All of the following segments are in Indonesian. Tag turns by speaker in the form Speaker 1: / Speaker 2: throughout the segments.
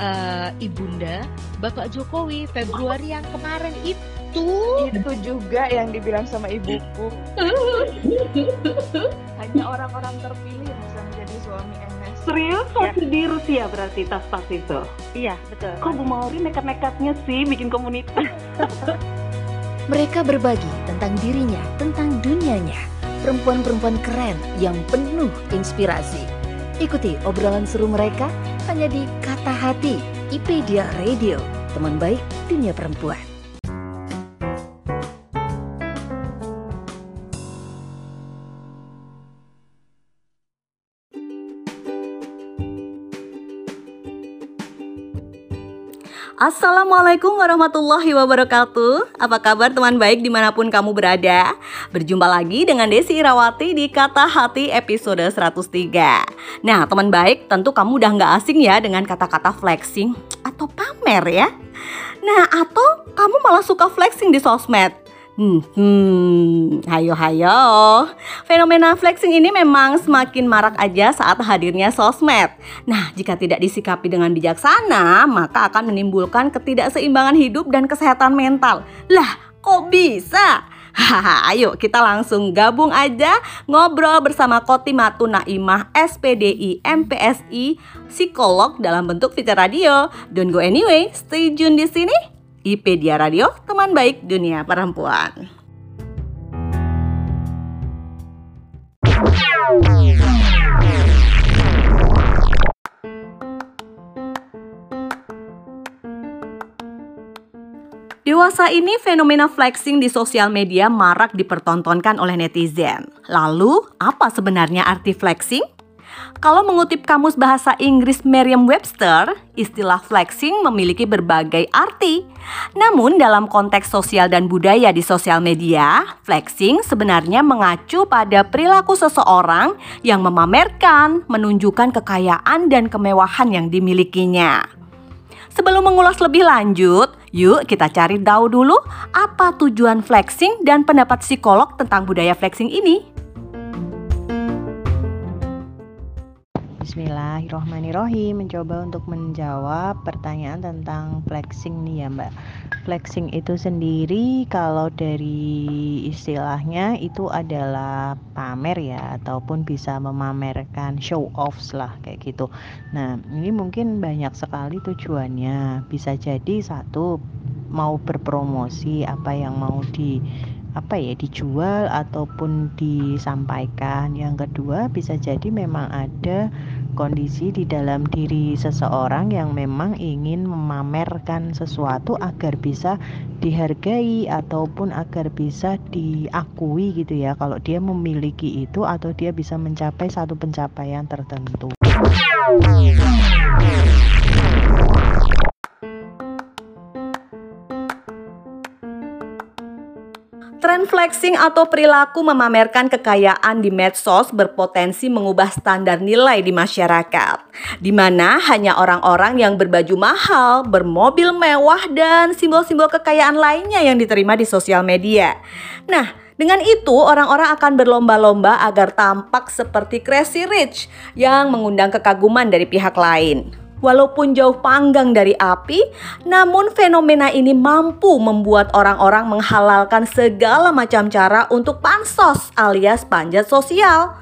Speaker 1: uh, ibunda Bapak Jokowi Februari yang kemarin itu.
Speaker 2: Itu juga yang dibilang sama ibuku. Hanya orang-orang terpilih yang bisa menjadi suami MS.
Speaker 3: Serius masih ya. di Rusia berarti tas-tas itu?
Speaker 2: Iya betul.
Speaker 3: Kok Bu Mauri nekat-nekatnya sih bikin komunitas?
Speaker 4: Mereka berbagi tentang dirinya, tentang dunianya. Perempuan-perempuan keren yang penuh inspirasi. Ikuti obrolan seru mereka hanya di Kata Hati, IPedia Radio, teman baik dunia perempuan.
Speaker 5: Assalamualaikum warahmatullahi wabarakatuh. Apa kabar teman baik di mana pun kamu berada? Berjumpa lagi dengan Desi Irawati di Kata Hati episode 103 Nah teman baik tentu kamu udah nggak asing ya dengan kata-kata flexing atau pamer ya. Nah atau kamu malah suka flexing di sosmed Hmm, hmm, hayo hayo. Fenomena flexing ini memang semakin marak aja saat hadirnya sosmed. Nah, jika tidak disikapi dengan bijaksana, maka akan menimbulkan ketidakseimbangan hidup dan kesehatan mental. Lah, kok bisa? Haha, ayo kita langsung gabung aja ngobrol bersama Kotimatu Naimah SPDI MPSI psikolog dalam bentuk feature radio. Don't go anyway, stay tune di sini. IPedia Radio, teman baik dunia perempuan. Dewasa ini fenomena flexing di sosial media marak dipertontonkan oleh netizen. Lalu, apa sebenarnya arti flexing? Kalau mengutip kamus bahasa Inggris Merriam-Webster, istilah flexing memiliki berbagai arti. Namun dalam konteks sosial dan budaya di sosial media, flexing sebenarnya mengacu pada perilaku seseorang yang memamerkan, menunjukkan kekayaan dan kemewahan yang dimilikinya. Sebelum mengulas lebih lanjut, yuk kita cari tahu dulu apa tujuan flexing dan pendapat psikolog tentang budaya flexing ini.
Speaker 6: Bismillahirrohmanirrohim. Mencoba untuk menjawab pertanyaan tentang flexing nih ya mbak. Flexing itu sendiri kalau dari istilahnya itu adalah pamer ya Ataupun bisa memamerkan show off lah kayak gitu. Nah ini mungkin banyak sekali tujuannya. Bisa jadi satu mau berpromosi apa yang mau di apa ya dijual ataupun disampaikan. Yang kedua bisa jadi memang ada kondisi di dalam diri seseorang yang memang ingin memamerkan sesuatu agar bisa dihargai ataupun agar bisa diakui gitu ya kalau dia memiliki itu atau dia bisa mencapai satu pencapaian tertentu.
Speaker 5: Tren flexing atau perilaku memamerkan kekayaan di medsos berpotensi mengubah standar nilai di masyarakat, di mana hanya orang-orang yang berbaju mahal, bermobil mewah, dan simbol-simbol kekayaan lainnya yang diterima di sosial media. Nah, dengan itu, orang-orang akan berlomba-lomba agar tampak seperti Crazy Rich yang mengundang kekaguman dari pihak lain. Walaupun jauh panggang dari api, namun fenomena ini mampu membuat orang-orang menghalalkan segala macam cara untuk pansos alias panjat sosial.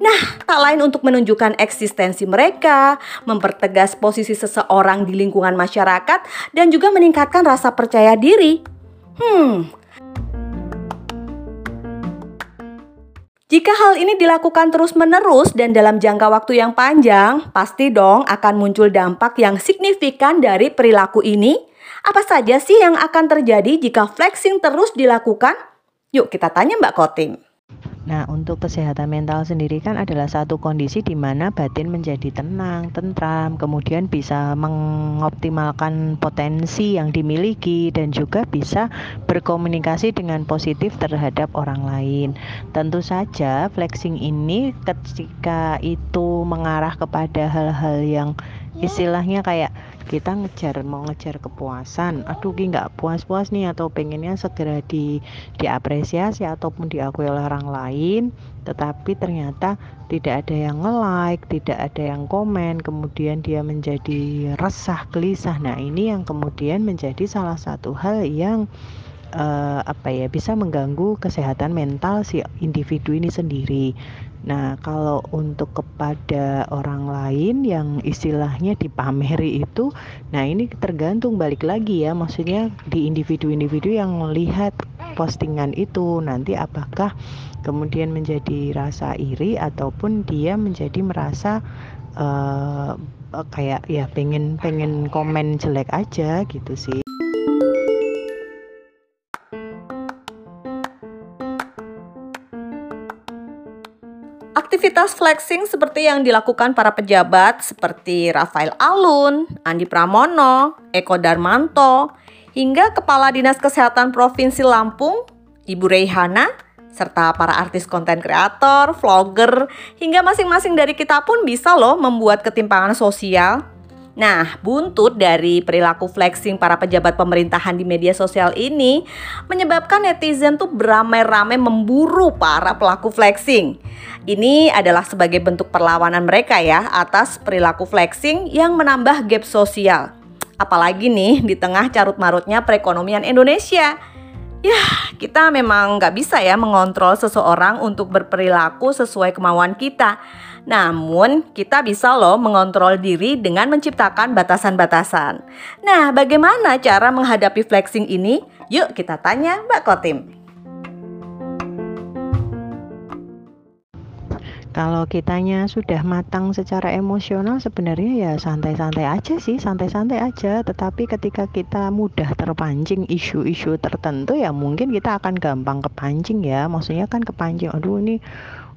Speaker 5: Nah, tak lain untuk menunjukkan eksistensi mereka, mempertegas posisi seseorang di lingkungan masyarakat, dan juga meningkatkan rasa percaya diri. Hmm, Jika hal ini dilakukan terus-menerus dan dalam jangka waktu yang panjang, pasti dong akan muncul dampak yang signifikan dari perilaku ini. Apa saja sih yang akan terjadi jika flexing terus dilakukan? Yuk kita tanya Mbak Kotim.
Speaker 6: Nah, untuk kesehatan mental sendiri kan adalah satu kondisi di mana batin menjadi tenang, tentram, kemudian bisa mengoptimalkan potensi yang dimiliki dan juga bisa berkomunikasi dengan positif terhadap orang lain. Tentu saja flexing ini ketika itu mengarah kepada hal-hal yang istilahnya kayak kita ngejar mau ngejar kepuasan. Aduh ki nggak puas-puas nih atau pengennya segera di diapresiasi ataupun diakui oleh orang lain. Tetapi ternyata tidak ada yang nge-like tidak ada yang komen. Kemudian dia menjadi resah gelisah. Nah ini yang kemudian menjadi salah satu hal yang uh, apa ya bisa mengganggu kesehatan mental si individu ini sendiri. Nah, kalau untuk kepada orang lain yang istilahnya dipameri itu, nah ini tergantung balik lagi ya, maksudnya di individu-individu yang melihat postingan itu nanti apakah kemudian menjadi rasa iri ataupun dia menjadi merasa uh, kayak ya pengen pengen komen jelek aja gitu sih.
Speaker 5: Aktivitas flexing seperti yang dilakukan para pejabat seperti Rafael Alun, Andi Pramono, Eko Darmanto, hingga Kepala Dinas Kesehatan Provinsi Lampung, Ibu Reihana, serta para artis konten kreator, vlogger, hingga masing-masing dari kita pun bisa loh membuat ketimpangan sosial Nah, buntut dari perilaku flexing para pejabat pemerintahan di media sosial ini menyebabkan netizen tuh beramai-ramai memburu para pelaku flexing. Ini adalah sebagai bentuk perlawanan mereka ya atas perilaku flexing yang menambah gap sosial. Apalagi nih di tengah carut marutnya perekonomian Indonesia. Ya, kita memang nggak bisa ya mengontrol seseorang untuk berperilaku sesuai kemauan kita. Namun, kita bisa loh mengontrol diri dengan menciptakan batasan-batasan. Nah, bagaimana cara menghadapi flexing ini? Yuk kita tanya Mbak Kotim.
Speaker 6: Kalau kitanya sudah matang secara emosional sebenarnya ya santai-santai aja sih, santai-santai aja. Tetapi ketika kita mudah terpancing isu-isu tertentu ya mungkin kita akan gampang kepancing ya. Maksudnya kan kepancing, aduh ini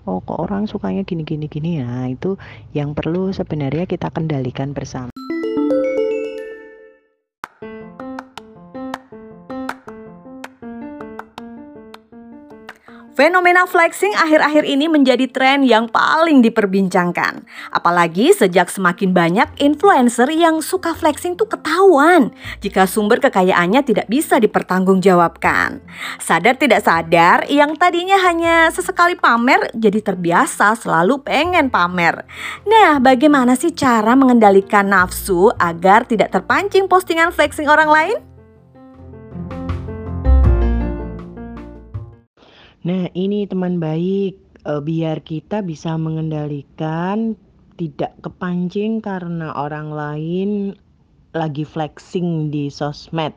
Speaker 6: oh kok orang sukanya gini gini gini ya? Itu yang perlu sebenarnya kita kendalikan bersama
Speaker 5: Fenomena flexing akhir-akhir ini menjadi tren yang paling diperbincangkan. Apalagi sejak semakin banyak influencer yang suka flexing tuh ketahuan jika sumber kekayaannya tidak bisa dipertanggungjawabkan. Sadar tidak sadar, yang tadinya hanya sesekali pamer jadi terbiasa selalu pengen pamer. Nah, bagaimana sih cara mengendalikan nafsu agar tidak terpancing postingan flexing orang lain?
Speaker 6: Nah, ini teman baik, e, biar kita bisa mengendalikan tidak kepancing karena orang lain lagi flexing di sosmed.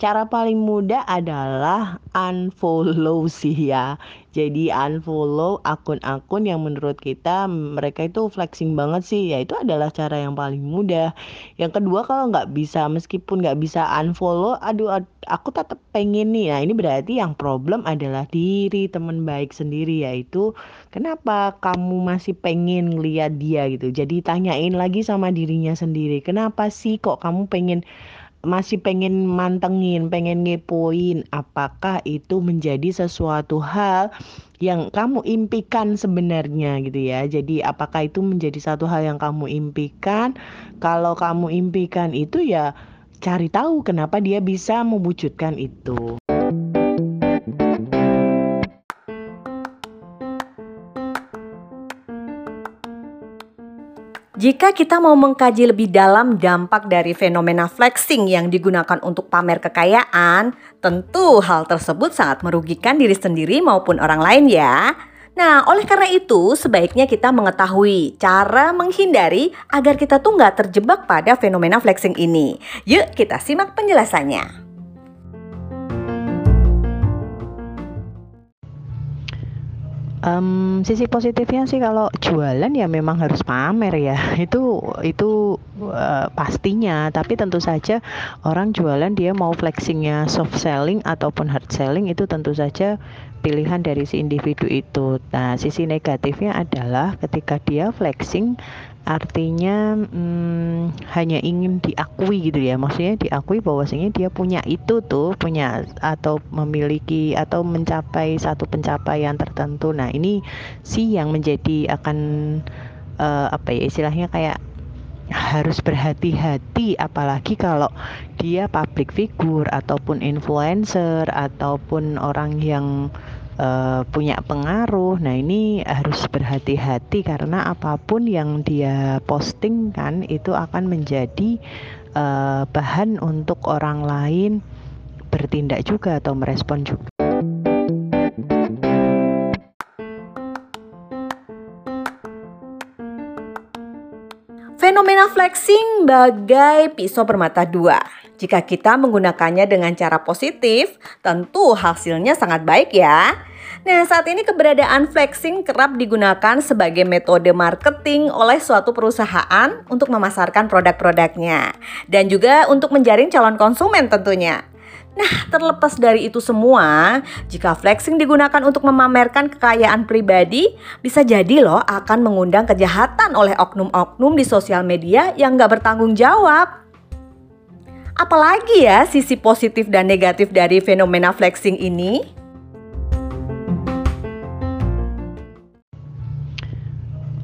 Speaker 6: Cara paling mudah adalah unfollow sih ya. Jadi unfollow akun-akun yang menurut kita mereka itu flexing banget sih. Ya itu adalah cara yang paling mudah. Yang kedua kalau nggak bisa meskipun nggak bisa unfollow, aduh aku tetap pengen nih. Nah ini berarti yang problem adalah diri teman baik sendiri yaitu kenapa kamu masih pengen lihat dia gitu. Jadi tanyain lagi sama dirinya sendiri. Kenapa sih kok kamu pengen masih pengen mantengin, pengen ngepoin apakah itu menjadi sesuatu hal yang kamu impikan sebenarnya gitu ya. Jadi apakah itu menjadi satu hal yang kamu impikan? Kalau kamu impikan itu ya cari tahu kenapa dia bisa mewujudkan itu.
Speaker 5: Jika kita mau mengkaji lebih dalam dampak dari fenomena flexing yang digunakan untuk pamer kekayaan, tentu hal tersebut sangat merugikan diri sendiri maupun orang lain ya. Nah, oleh karena itu, sebaiknya kita mengetahui cara menghindari agar kita tuh nggak terjebak pada fenomena flexing ini. Yuk, kita simak penjelasannya.
Speaker 6: Um, sisi positifnya sih kalau jualan ya memang harus pamer ya. Itu itu uh, pastinya. Tapi tentu saja orang jualan dia mau flexingnya soft selling ataupun hard selling itu tentu saja pilihan dari si individu itu. Nah sisi negatifnya adalah ketika dia flexing artinya hmm, hanya ingin diakui gitu ya maksudnya diakui bahwasanya dia punya itu tuh punya atau memiliki atau mencapai satu pencapaian tertentu nah ini sih yang menjadi akan uh, apa ya istilahnya kayak harus berhati-hati apalagi kalau dia public figure ataupun influencer ataupun orang yang uh, punya pengaruh. Nah, ini harus berhati-hati karena apa pun yang dia posting kan itu akan menjadi uh, bahan untuk orang lain bertindak juga atau merespon juga.
Speaker 5: Fenomena flexing bagai pisau bermata dua. Jika kita menggunakannya dengan cara positif, tentu hasilnya sangat baik ya. Nah, saat ini keberadaan flexing kerap digunakan sebagai metode marketing oleh suatu perusahaan untuk memasarkan produk-produknya dan juga untuk menjaring calon konsumen tentunya. Nah, terlepas dari itu semua, jika flexing digunakan untuk memamerkan kekayaan pribadi, bisa jadi loh akan mengundang kejahatan oleh oknum-oknum di sosial media yang gak bertanggung jawab. Apalagi ya sisi positif dan negatif dari fenomena flexing ini?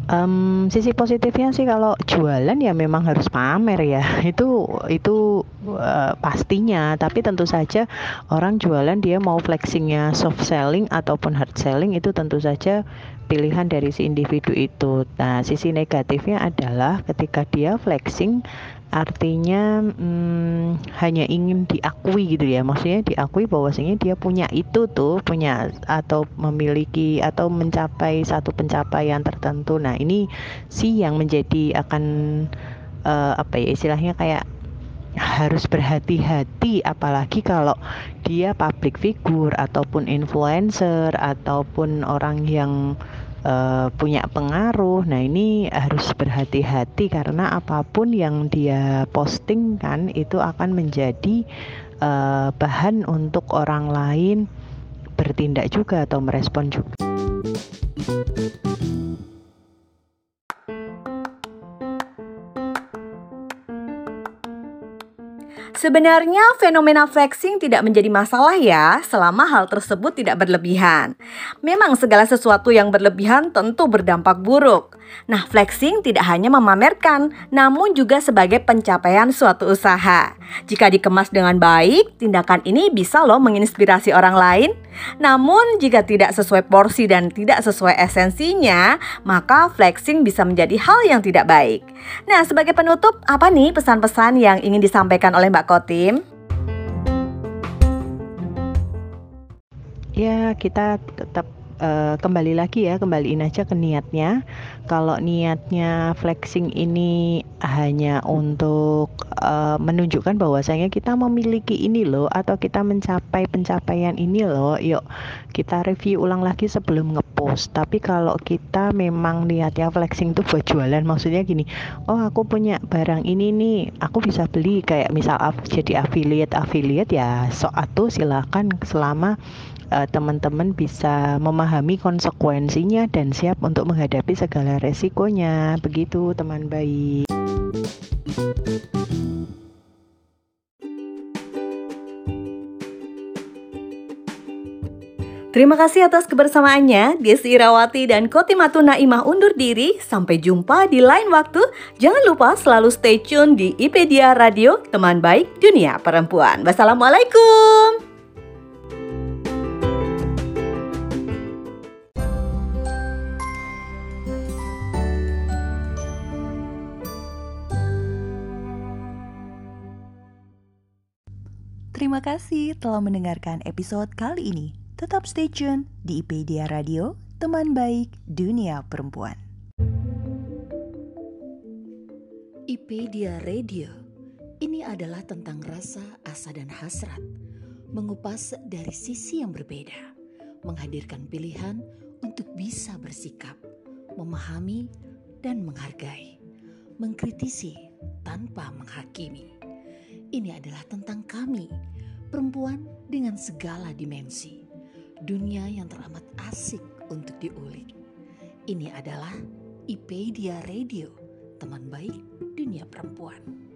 Speaker 6: Um, sisi positifnya sih kalau jualan ya memang harus pamer ya itu itu uh, pastinya tapi tentu saja orang jualan dia mau flexingnya soft selling ataupun hard selling itu tentu saja pilihan dari si individu itu. Nah sisi negatifnya adalah ketika dia flexing artinya hmm, hanya ingin diakui gitu ya. Maksudnya diakui bahwasanya dia punya itu tuh punya atau memiliki atau mencapai satu pencapaian tertentu. Nah ini sih yang menjadi akan uh, apa ya istilahnya kayak harus berhati-hati. Apalagi kalau dia public figure ataupun influencer ataupun orang yang uh, punya pengaruh. Nah, ini harus berhati-hati karena apa pun yang dia posting kan itu akan menjadi uh, bahan untuk orang lain bertindak juga atau merespon juga.
Speaker 5: Sebenarnya fenomena flexing tidak menjadi masalah ya selama hal tersebut tidak berlebihan. Memang segala sesuatu yang berlebihan tentu berdampak buruk. Nah, flexing tidak hanya memamerkan, namun juga sebagai pencapaian suatu usaha. Jika dikemas dengan baik, tindakan ini bisa loh menginspirasi orang lain. Namun, jika tidak sesuai porsi dan tidak sesuai esensinya, maka flexing bisa menjadi hal yang tidak baik. Nah, sebagai penutup, apa nih pesan-pesan yang ingin disampaikan oleh Mbak Kotim?
Speaker 6: Ya, kita tetap uh, kembali lagi ya kembaliin aja ke niatnya. Kalau niatnya flexing ini hanya untuk uh, menunjukkan bahwasanya kita memiliki ini loh atau kita mencapai pencapaian ini loh yuk kita review ulang lagi sebelum ngepost. Tapi kalau kita memang niatnya flexing tuh buat jualan maksudnya gini oh aku punya barang ini nih aku bisa beli. Kayak misal jadi affiliate affiliate ya so atau silakan selama teman-teman bisa memahami konsekuensinya dan siap untuk menghadapi segala resikonya. Begitu teman baik.
Speaker 5: Terima kasih atas kebersamaannya. Desi Irawati dan Kotimatu Naimah undur diri. Sampai jumpa di lain waktu. Jangan lupa selalu stay tune di IPedia Radio, teman baik dunia perempuan. Wassalamualaikum.
Speaker 4: Terima kasih telah mendengarkan episode kali ini. Tetap stay tune di IPedia Radio,
Speaker 7: teman baik dunia perempuan.
Speaker 4: IPedia Radio ini adalah tentang rasa, asa, dan hasrat, mengupas dari sisi yang berbeda, menghadirkan pilihan untuk bisa bersikap, memahami, dan menghargai, mengkritisi tanpa menghakimi. Ini adalah tentang kami, perempuan dengan segala dimensi, dunia yang teramat asik untuk diulik. Ini adalah IPedia Radio, teman baik dunia perempuan.